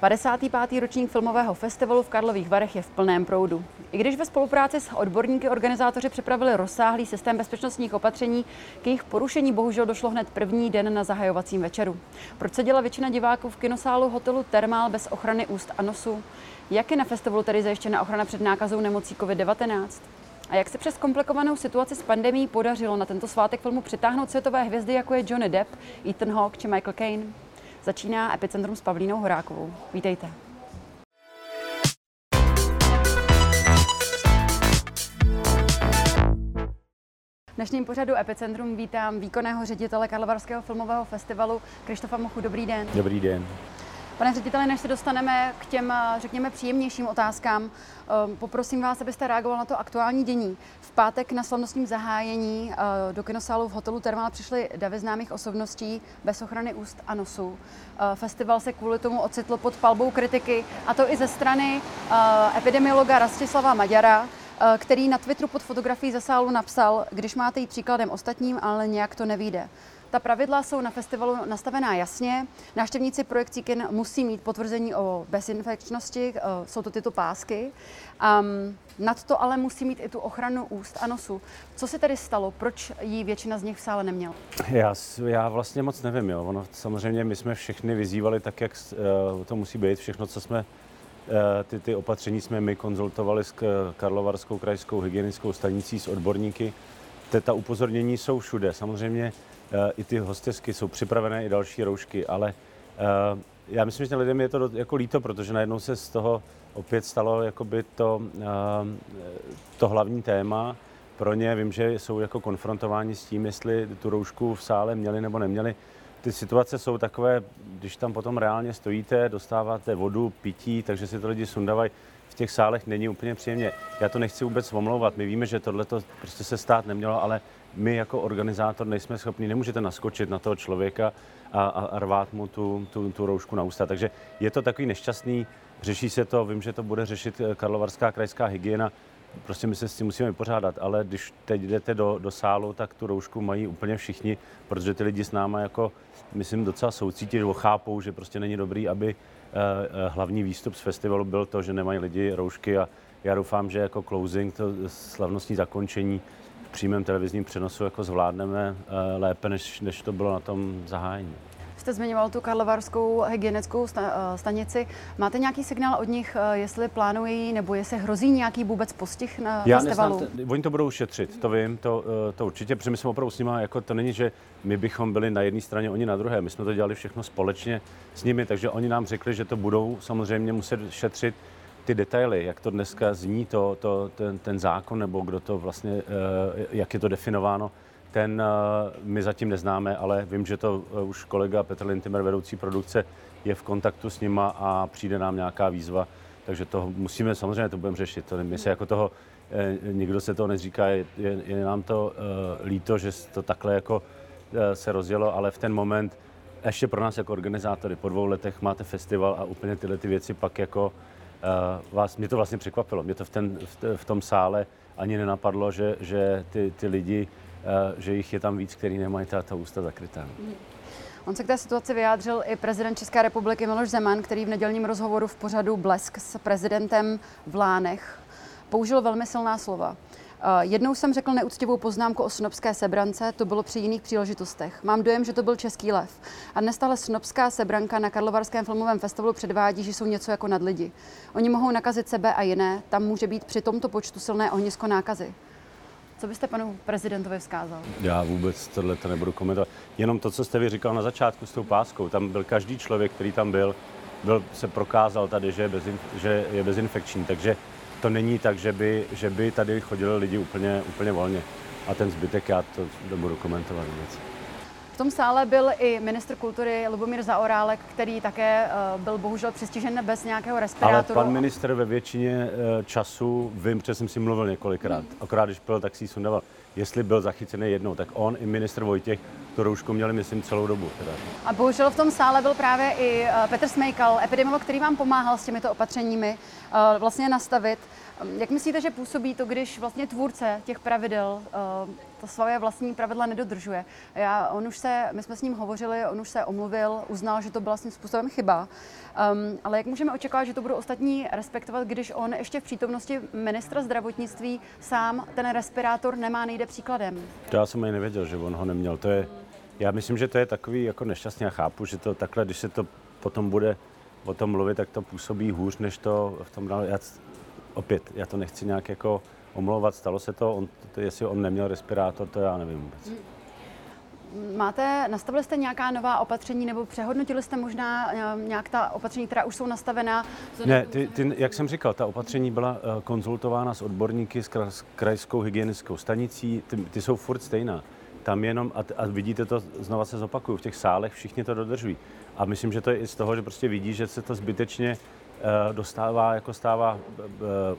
55. ročník filmového festivalu v Karlových Varech je v plném proudu. I když ve spolupráci s odborníky organizátoři připravili rozsáhlý systém bezpečnostních opatření, k jejich porušení bohužel došlo hned první den na zahajovacím večeru. Proč seděla většina diváků v kinosálu hotelu Termál bez ochrany úst a nosu? Jak je na festivalu tedy zajištěna ochrana před nákazou nemocí COVID-19? A jak se přes komplikovanou situaci s pandemí podařilo na tento svátek filmu přitáhnout světové hvězdy, jako je Johnny Depp, Ethan Hawke či Michael Caine? Začíná Epicentrum s Pavlínou Horákovou. Vítejte. V dnešním pořadu Epicentrum vítám výkonného ředitele Karlovarského filmového festivalu Krištofa Mochu. Dobrý den. Dobrý den. Pane řediteli, než se dostaneme k těm, řekněme, příjemnějším otázkám, eh, poprosím vás, abyste reagoval na to aktuální dění. V pátek na slavnostním zahájení eh, do kinosálu v hotelu Termal přišly davy známých osobností bez ochrany úst a nosu. Eh, festival se kvůli tomu ocitl pod palbou kritiky, a to i ze strany epidemiologa Rastislava Maďara, který na Twitteru pod fotografií ze sálu napsal, když máte jít příkladem ostatním, ale nějak to nevíde. Ta pravidla jsou na festivalu nastavená jasně. Návštěvníci projekcí kin musí mít potvrzení o bezinfekčnosti, eh, jsou to tyto pásky. Um, nad to ale musí mít i tu ochranu úst a nosu. Co se tedy stalo? Proč ji většina z nich v sále neměla? Já, já vlastně moc nevím. Jo. Ono, samozřejmě my jsme všechny vyzývali tak, jak uh, to musí být. Všechno, co jsme uh, ty, ty opatření jsme my konzultovali s Karlovarskou krajskou hygienickou stanicí, s odborníky. Ta upozornění jsou všude. Samozřejmě Eh, i ty hostesky jsou připravené, i další roušky, ale eh, já myslím, že lidem je to jako líto, protože najednou se z toho opět stalo jakoby to, eh, to hlavní téma pro ně. Vím, že jsou jako konfrontováni s tím, jestli tu roušku v sále měli nebo neměli. Ty situace jsou takové, když tam potom reálně stojíte, dostáváte vodu, pití, takže si to lidi sundávají v těch sálech není úplně příjemně. Já to nechci vůbec omlouvat. My víme, že tohle prostě se stát nemělo, ale my jako organizátor nejsme schopni, nemůžete naskočit na toho člověka a, a rvát mu tu, tu, tu roušku na ústa. Takže je to takový nešťastný, řeší se to, vím, že to bude řešit eh, Karlovarská krajská hygiena, prostě my se s tím musíme vypořádat, ale když teď jdete do, do sálu, tak tu roušku mají úplně všichni, protože ty lidi s náma jako, myslím, docela soucítí, že chápou, že prostě není dobrý, aby hlavní výstup z festivalu byl to, že nemají lidi roušky a já doufám, že jako closing, to slavnostní zakončení, přímém televizním přenosu jako zvládneme eh, lépe, než, než to bylo na tom zahájení. Jste zmiňoval tu karlovarskou hygienickou eh, stanici. Máte nějaký signál od nich, eh, jestli plánují nebo jestli hrozí nějaký vůbec postih na Já festivalu? Neznám, oni to budou šetřit, to vím, to, to určitě, protože my jsme opravdu s nimi, jako to není, že my bychom byli na jedné straně, oni na druhé. My jsme to dělali všechno společně s nimi, takže oni nám řekli, že to budou samozřejmě muset šetřit ty detaily, jak to dneska zní, to, to, ten, ten zákon, nebo kdo to vlastně, eh, jak je to definováno, ten eh, my zatím neznáme, ale vím, že to eh, už kolega Petr Lintimer, vedoucí produkce, je v kontaktu s nima a přijde nám nějaká výzva, takže to musíme, samozřejmě to budeme řešit. To, my se jako toho, nikdo se toho nezříká, je, je, je nám to líto, že to takhle jako se rozjelo, ale v ten moment, ještě pro nás jako organizátory, po dvou letech máte festival a úplně tyhle ty věci pak jako Eh, vás, mě to vlastně překvapilo. Mě to v, ten, v, v tom sále ani nenapadlo, že, že ty, ty lidi, že jich je tam víc, kteří nemají ta, ta ústa zakrytá. On se k té situaci vyjádřil i prezident České republiky Miloš Zeman, který v nedělním rozhovoru v pořadu Blesk s prezidentem v Lánech použil velmi silná slova. Eh, jednou jsem řekl neúctivou poznámku o snobské sebrance, to bylo při jiných příležitostech. Mám dojem, že to byl český lev. A dnes tahle snobská sebranka na Karlovarském filmovém festivalu předvádí, že jsou něco jako nad lidi. Oni mohou nakazit sebe a jiné, tam může být při tomto počtu silné ohnisko nákazy. Co byste panu prezidentovi vzkázal? Já vůbec tohle to nebudu komentovat. Jenom to, co jste vy říkal na začátku s tou páskou, tam byl každý člověk, který tam byl, byl se prokázal tady, že je, bezin, že je bezinfekční, takže to není tak, že by, že by tady chodili lidi úplně, úplně volně. A ten zbytek já to nebudu komentovat vůbec. V tom sále byl i ministr kultury Lubomír Zaorálek, který také eh, byl bohužel přistižen bez nějakého respirátoru. Ale pan minister ve většině eh, času, vím, že jsem si mluvil několikrát, akorát když byl, tak si sundával. Jestli byl zachycený jednou, tak on i ministr Vojtěch tu roušku měli, myslím, celou dobu. Teda. A bohužel v tom sále byl právě i eh, Petr Smejkal, epidemiolog, který vám pomáhal s těmito opatřeními vlastně nastavit. Jak myslíte, že působí to, když vlastně tvůrce těch pravidel to svoje vlastní pravidla nedodržuje? Já, on už se, my jsme s ním hovořili, on už se omluvil, uznal, že to byla svým způsobem chyba. Um, ale jak můžeme očekávat, že to budou ostatní respektovat, když on ještě v přítomnosti ministra zdravotnictví sám ten respirátor nemá, nejde příkladem? To já jsem ani nevěděl, že on ho neměl. To je, já myslím, že to je takový jako nešťastný a chápu, že to takhle, když se to potom bude o tom mluvit, tak to působí hůř, než to v tom dál. Já, opět, já to nechci nějak jako omlouvat, stalo se to, on, to, jestli on neměl respirátor, to já nevím vůbec. Hmm. Máte, nastavili jste nějaká nová opatření nebo přehodnotili jste možná eh, nějak ta opatření, která už jsou nastavená? Ne, ty, ty, jak jsem říkal, ta opatření byla uh, konzultována s odborníky s, s krajskou hygienickou stanicí, ty, ty jsou furt stejná. Tam jenom, a, a vidíte to, znova se zopakuju, v těch sálech všichni to dodržují. A myslím, že to je i z toho, že prostě vidí, že se to zbytečně dostává, jako stává uh,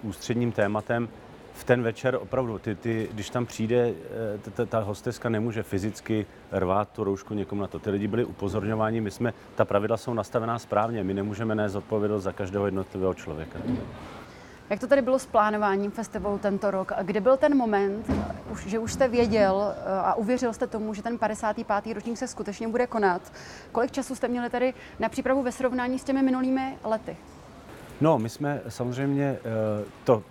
ústředním tématem v ten večer opravdu, ty, ty, když tam přijde, eh, ta, ta hosteska nemůže fyzicky rvát tu roušku někomu na to. Ty lidi byli upozorňováni, my jsme, ta pravidla jsou nastavená správně, my nemůžeme nést odpovědnost za každého jednotlivého člověka. Jak to tady bylo s plánováním festivalu tento rok? A kde byl ten moment, že už jste věděl eh, a uvěřil jste tomu, že ten 55. ročník se skutečně bude konat? Kolik času jste měli tady na přípravu ve srovnání s těmi minulými lety? No, my jsme samozřejmě eh, to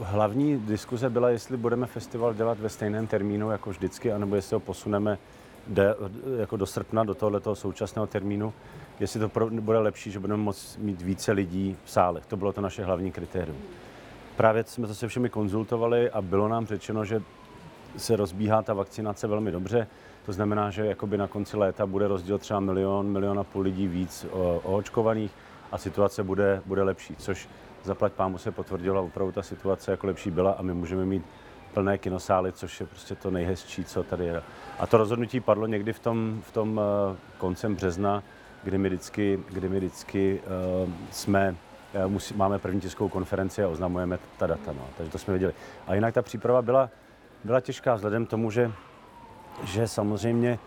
hlavní diskuze byla, jestli budeme festival dělat ve stejném termínu jako vždycky, anebo jestli ho posuneme de, jako do srpna, do tohoto současného termínu, jestli to pro, bude lepší, že budeme moct mít více lidí v sálech. To bylo to naše hlavní kritérium. Právě jsme to se všemi konzultovali a bylo nám řečeno, že se rozbíhá ta vakcinace velmi dobře. To znamená, že jakoby na konci léta bude rozdíl třeba milion, milion a půl lidí víc oočkovaných a situace bude, bude lepší, což zaplať pámu se potvrdilo opravdu ta situace jako lepší byla a my můžeme mít plné kinosály, což je prostě to nejhezčí, co tady je. A to rozhodnutí padlo někdy v tom, v tom uh, koncem března, kdy my vždycky, kdy my vždycky uh, jsme, uh, musí, máme první tiskovou konferenci a oznamujeme ta data. No. Takže to jsme viděli. A jinak ta příprava byla, byla těžká vzhledem tomu, že, že samozřejmě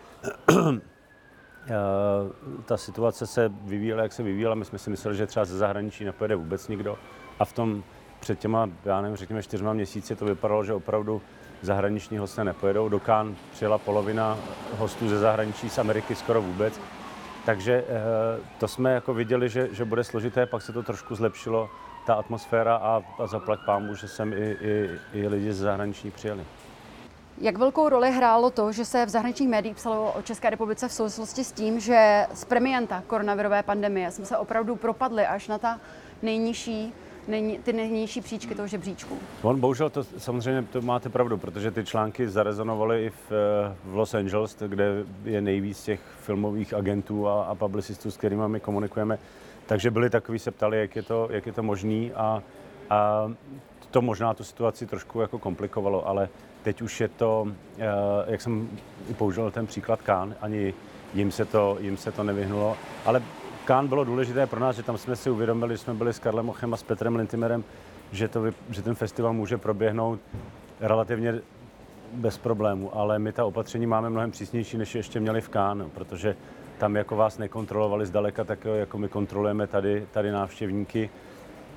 ta situace se vyvíjela, jak se vyvíjela. My jsme si mysleli, že třeba ze zahraničí nepojede vůbec nikdo. A v tom před těma, já nevím, řekněme čtyřma měsíci to vypadalo, že opravdu zahraniční hosté nepojedou. Do Kán přijela polovina hostů ze zahraničí, z Ameriky skoro vůbec. Takže eh, to jsme jako viděli, že, že bude složité, pak se to trošku zlepšilo, ta atmosféra a, a zaplať pámu, že sem i, i, i lidi ze zahraničí přijeli. Jak velkou roli hrálo to, že se v zahraničních médiích psalo o České republice v souvislosti s tím, že z premianta koronavirové pandemie jsme se opravdu propadli až na ta nejnižší nej, ty nejnižší příčky toho žebříčku. On bohužel to samozřejmě to máte pravdu, protože ty články zarezonovaly i v, v Los Angeles, kde je nejvíc těch filmových agentů a, a publicistů, s kterými my komunikujeme. Takže byli takový, se ptali, jak je to, jak je to možný a, a to možná tu situaci trošku jako komplikovalo, ale Teď už je to, eh, jak jsem použil ten příklad Kán, ani jim se to, jim se to nevyhnulo, ale Kán bylo důležité pro nás, že tam jsme si uvědomili, že jsme byli s Karlem Ochem a s Petrem Lintimerem, že, to, že ten festival může proběhnout relativně bez problému, ale my ta opatření máme mnohem přísnější, než ještě měli v Kán, protože tam jako vás nekontrolovali zdaleka, tak jako my kontrolujeme tady, tady návštěvníky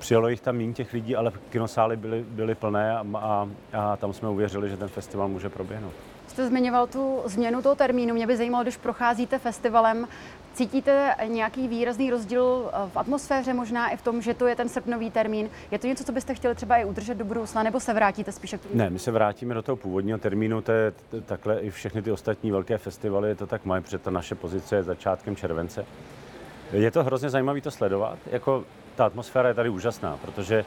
Přijelo jich tam méně těch lidí, ale kinosály byly, byly plné a, a, a tam jsme uvěřili, že ten festival může proběhnout. Jste zmiňoval tu změnu toho termínu. Mě by zajímalo, když procházíte festivalem, cítíte nějaký výrazný rozdíl eh, v atmosféře, možná i v tom, že to je ten srpnový termín? Je to něco, co byste chtěli třeba i udržet do budoucna, nebo se vrátíte spíše k tomu? Ne, my se vrátíme do toho původního termínu, to je takhle i všechny ty ostatní velké festivaly to tak mají, protože ta naše pozice je začátkem července. Je to hrozně zajímavé to sledovat. Jako ta atmosféra je tady úžasná, protože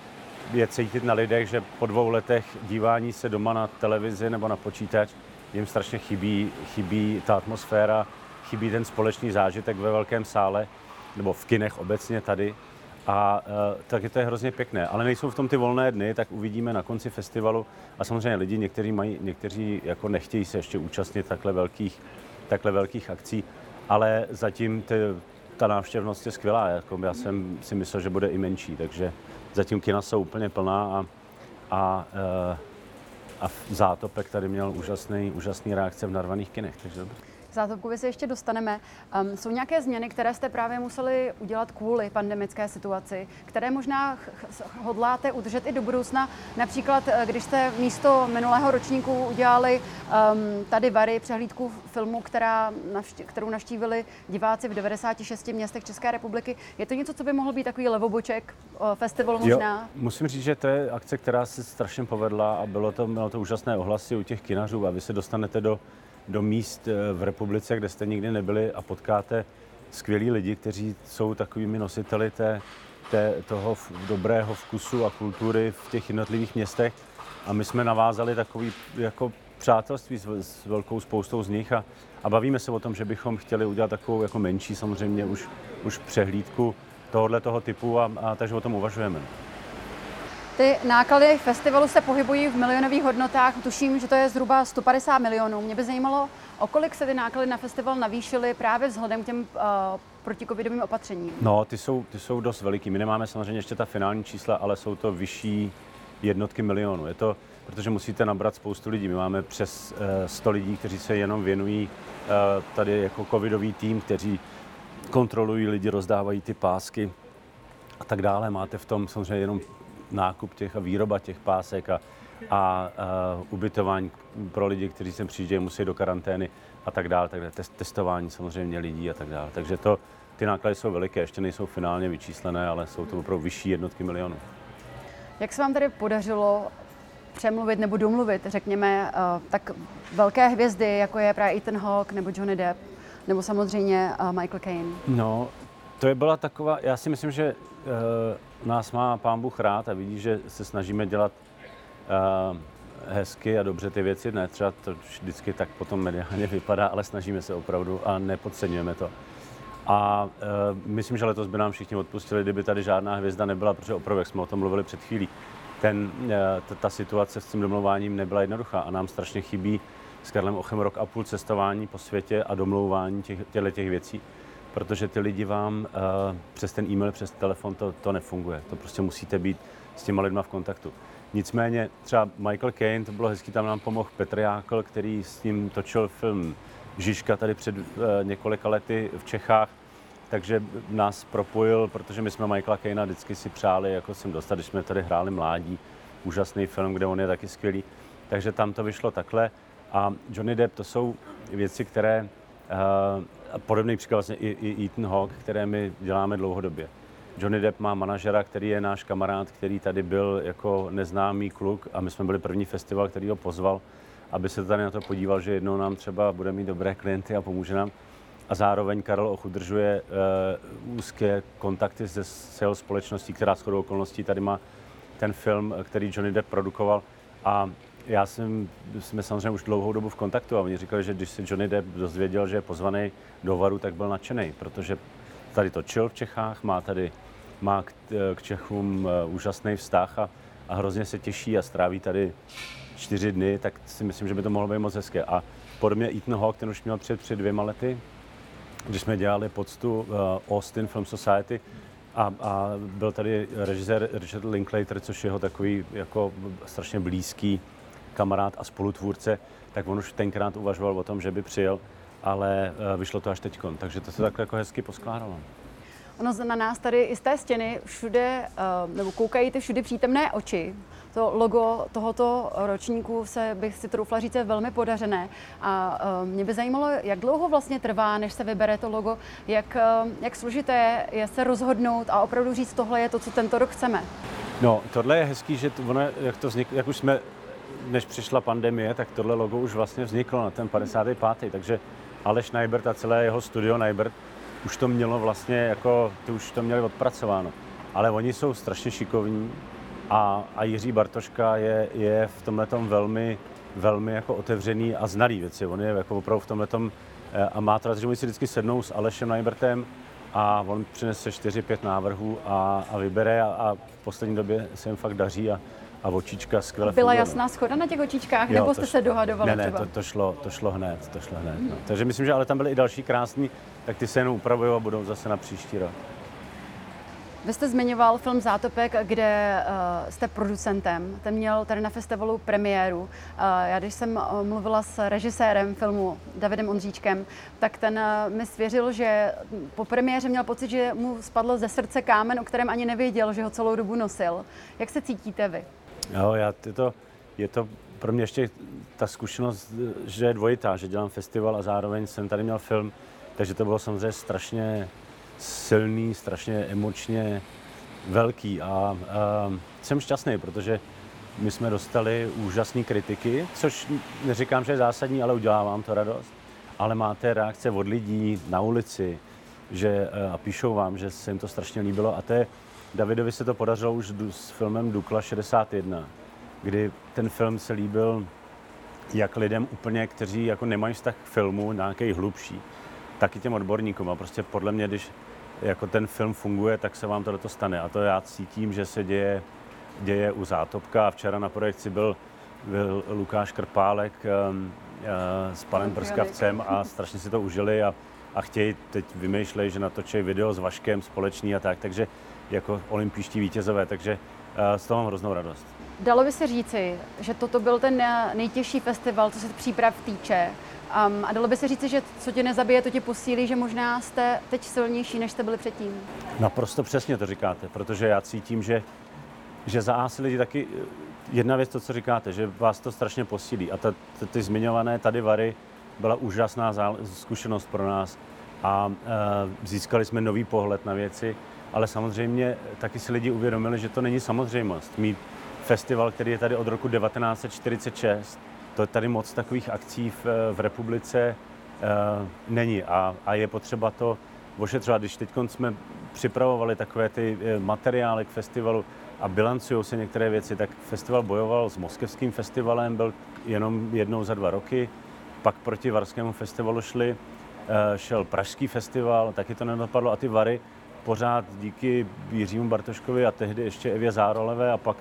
je cítit na lidech, že po dvou letech dívání se doma na televizi nebo na počítač jim strašně chybí, chybí ta atmosféra, chybí ten společný zážitek ve velkém sále nebo v kinech obecně tady. A e, taky to je hrozně pěkné. Ale nejsou v tom ty volné dny, tak uvidíme na konci festivalu. A samozřejmě lidi, někteří, mají, někteří jako nechtějí se ještě účastnit takhle velkých, takhle velkých akcí, ale zatím ty, ta návštěvnost je skvělá. Jako já jsem si myslel, že bude i menší, takže zatím kina jsou úplně plná a, a, eh, a zátopek tady měl úžasný, úžasný reakce v narvaných kinech. Takže dobře. Zátopkově se ještě dostaneme. Um, jsou nějaké změny, které jste právě museli udělat kvůli pandemické situaci, které možná hodláte udržet i do budoucna? Například, eh, když jste místo minulého ročníku udělali um, tady Vary přehlídku filmu, která navští, kterou naštívili diváci v 96 městech České republiky. Je to něco, co by mohl být takový levoboček festival možná? Jo, musím říct, že to je akce, která se strašně povedla a bylo to, bylo to úžasné ohlasy u těch kinařů a vy se dostanete do do míst eh, v republice, kde jste nikdy nebyli a potkáte skvělí lidi, kteří jsou takovými nositeli té, té, toho dobrého vkusu a kultury v těch jednotlivých městech. A my jsme navázali takový jako přátelství s, s velkou spoustou z nich a, a bavíme se o tom, že bychom chtěli udělat takovou jako menší samozřejmě už, už přehlídku tohohle toho typu a, a takže o tom uvažujeme. Ty náklady festivalu se pohybují v milionových hodnotách. Tuším, že to je zhruba 150 milionů. Mě by zajímalo, o kolik se ty náklady na festival navýšily právě vzhledem k těm uh, protikovidovým opatřením. No, ty jsou, ty jsou dost veliký. My nemáme samozřejmě ještě ta finální čísla, ale jsou to vyšší jednotky milionů. Je to, protože musíte nabrat spoustu lidí. My máme přes uh, eh, 100 lidí, kteří se jenom věnují uh, tady jako covidový tým, kteří kontrolují lidi, rozdávají ty pásky a tak dále. Máte v tom samozřejmě jenom nákup těch a výroba těch pásek a, a, a ubytování pro lidi, kteří sem přijíždějí, musí do karantény a tak dále, tak test, testování samozřejmě lidí a tak dále. Takže to, ty náklady jsou veliké, ještě nejsou finálně vyčíslené, ale jsou to opravdu vyšší jednotky milionů. Jak se vám tedy podařilo přemluvit nebo domluvit, řekněme, uh, tak velké hvězdy, jako je právě Ethan Hawke nebo Johnny Depp, nebo samozřejmě uh, Michael Caine? No, to je byla taková, já si myslím, že uh, nás má pán Bůh rád a vidí, že se snažíme dělat uh, hezky a dobře ty věci. Ne, třeba to vždycky tak potom mediálně vypadá, ale snažíme se opravdu a nepodceňujeme to. A uh, myslím, že letos by nám všichni odpustili, kdyby tady žádná hvězda nebyla, protože opravdu, jak jsme o tom mluvili před chvílí, ten, uh, ta, situace s tím domlouváním nebyla jednoduchá a nám strašně chybí s Karlem Ochem rok a půl cestování po světě a domlouvání těch, těchto těch věcí protože ty lidi vám uh, přes ten e-mail, přes telefon to, to nefunguje. To prostě musíte být s těma lidma v kontaktu. Nicméně třeba Michael Caine, to bylo hezký, tam nám pomohl Petr Jákl, který s ním točil film Žižka tady před uh, několika lety v Čechách, takže nás propojil, protože my jsme Michaela Caina vždycky si přáli, jako jsem dostat, když jsme tady hráli mládí, úžasný film, kde on je taky skvělý. Takže tam to vyšlo takhle. A Johnny Depp, to jsou věci, které uh, podobný příklad vlastně i, i Ethan Hawke, které my děláme dlouhodobě. Johnny Depp má manažera, který je náš kamarád, který tady byl jako neznámý kluk a my jsme byli první festival, který ho pozval, aby se tady na to podíval, že jednou nám třeba bude mít dobré klienty a pomůže nám. A zároveň Karel Och udržuje uh, úzké kontakty se sales společností, která shodou okolností tady má ten film, který Johnny Depp produkoval. A já jsem, jsme samozřejmě už dlouhou dobu v kontaktu a oni říkali, že když se Johnny Depp dozvěděl, že je pozvaný do Varu, tak byl nadšený, protože tady točil v Čechách, má tady má k, k Čechům uh, úžasný vztah a, a hrozně se těší a stráví tady čtyři dny, tak si myslím, že by to mohlo být moc hezké. A podobně Ethan Hawke, ten už měl před, před dvěma lety, když jsme dělali poctu uh, Austin Film Society, a, a byl tady režisér Richard Linklater, což je jeho takový jako strašně blízký kamarád a spolutvůrce, tak on už tenkrát uvažoval o tom, že by přijel, ale eh, vyšlo to až teď. Takže to se takhle jako hezky poskládalo. Ono na nás tady i z té stěny všude, eh, nebo koukají ty všude přítomné oči. To logo tohoto ročníku se bych si troufla říct je velmi podařené. A eh, mě by zajímalo, jak dlouho vlastně trvá, než se vybere to logo, jak, jak složité je se rozhodnout a opravdu říct, tohle je to, co tento rok chceme. No, tohle je hezký, že to, ono, jak to vznik, jak už jsme než přišla pandemie, tak tohle logo už vlastně vzniklo na ten 55. Takže Aleš Najbert a celé jeho studio Najbert už to mělo vlastně jako, ty už to měli odpracováno. Ale oni jsou strašně šikovní a, a Jiří Bartoška je, je v tomhle velmi, velmi jako otevřený a znalý věci. On je jako opravdu v tomhle eh, a má to, že si vždycky sednou s Alešem Najbertem a on přinese 4-5 návrhů a, a vybere a, a v poslední době se jim fakt daří a, a očička skvěle Byla fungovala. jasná schoda na těch očičkách, jo, nebo jste se dohadovali Ne, ne, to, to, šlo, to šlo hned, to šlo hned. Mm. No. Takže myslím, že ale tam byly i další krásní, tak ty se jenom upravují a budou zase na příští rok. Vy jste zmiňoval film Zátopek, kde uh, jste producentem. Ten měl tady na festivalu premiéru. Uh, já když jsem uh, mluvila s režisérem filmu Davidem Ondříčkem, tak ten uh, mi svěřil, že po premiéře měl pocit, že mu spadl ze srdce kámen, o kterém ani nevěděl, že ho celou dobu nosil. Jak se cítíte vy? Jo, já, je, to, je to pro mě ještě ta zkušenost, že je dvojitá, že dělám festival a zároveň jsem tady měl film, takže to bylo samozřejmě strašně silný, strašně emočně velký a, a jsem šťastný, protože my jsme dostali úžasné kritiky, což neříkám, že je zásadní, ale udělá vám to radost. Ale máte reakce od lidí na ulici, že, a píšou vám, že se jim to strašně líbilo. A to je, Davidovi se to podařilo už s filmem Dukla 61, kdy ten film se líbil jak lidem úplně, kteří jako nemají vztah k filmu, nějaký hlubší, tak i těm odborníkům. A prostě podle mě, když jako ten film funguje, tak se vám to toho stane. A to já cítím, že se děje, děje u Zátopka. A včera na projekci byl, byl Lukáš Krpálek um, uh, s panem Prskavcem a strašně si to užili a, a chtějí, teď vymýšlejí, že natočí video s Vaškem společný a tak, takže jako olympijští vítězové, takže uh, z toho mám hroznou radost. Dalo by se říci, že toto byl ten nejtěžší festival, co se příprav týče. Um, a dalo by se říci, že co tě nezabije, to tě posílí, že možná jste teď silnější, než jste byli předtím. Naprosto přesně to říkáte, protože já cítím, že, že za A si lidi taky, jedna věc to, co říkáte, že vás to strašně posílí. A ta, ta, ty zmiňované tady Vary byla úžasná zkušenost pro nás a e, získali jsme nový pohled na věci, ale samozřejmě taky si lidi uvědomili, že to není samozřejmost. Mít festival, který je tady od roku 1946, to tady moc takových akcí v, v republice uh, není a, a je potřeba to ošetřovat. Když teď jsme připravovali takové ty eh, materiály k festivalu a bilancují se některé věci, tak festival bojoval s moskevským festivalem, byl jenom jednou za dva roky, pak proti Varskému festivalu šli, uh, šel Pražský festival, taky to nedopadlo a ty Vary pořád díky Jiřímu Bartoškovi a tehdy ještě Evě Zárolové a pak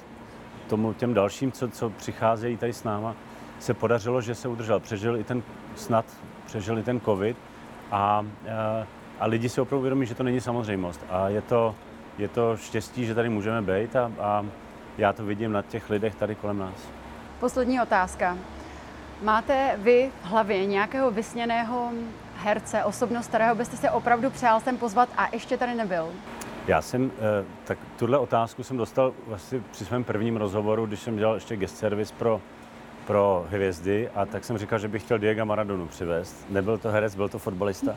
tomu těm dalším, co, co přicházejí tady s náma, se podařilo, že se udržel. Přežil i ten, snad přežil i ten covid a, a lidi si opravdu uvědomí, že to není samozřejmost. A je to, je to štěstí, že tady můžeme být a, a já to vidím na těch lidech tady kolem nás. Poslední otázka. Máte vy v hlavě nějakého vysněného herce, osobnost, kterého byste se opravdu přál sem pozvat a ještě tady nebyl? Já jsem, eh, tak tuhle otázku jsem dostal vlastně při svém prvním rozhovoru, když jsem dělal ještě guest service pro pro hvězdy a tak jsem říkal, že bych chtěl Diego Maradonu přivést. Nebyl to herec, byl to fotbalista.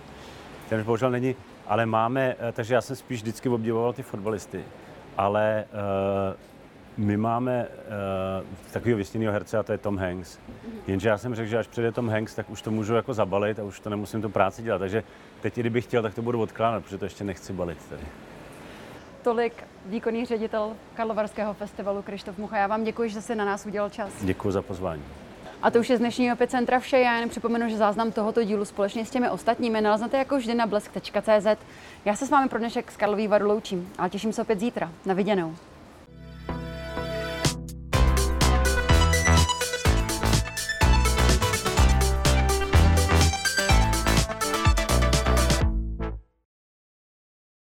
Ten už bohužel není, ale máme, eh, takže já jsem spíš vždycky obdivoval ty fotbalisty, ale uh, my máme uh, takového vysněného herce a to je Tom Hanks. Jenže já jsem řekl, že až přijde Tom Hanks, tak už to můžu jako zabalit a už to nemusím tu práci dělat. Takže teď, kdybych chtěl, tak to budu odkládat, protože to ještě nechci balit tady. Tolik výkonný ředitel Karlovarského festivalu Krištof Mucha. Já vám děkuji, že jste na nás udělal čas. Děkuji za pozvání. A to už je z dnešního epicentra vše. Já jen připomenu, že záznam tohoto dílu společně s těmi ostatními naleznete jako vždy na blesk.cz. Já se s vámi pro dnešek z Karlový Varu loučím, ale těším se opět zítra. Na viděnou.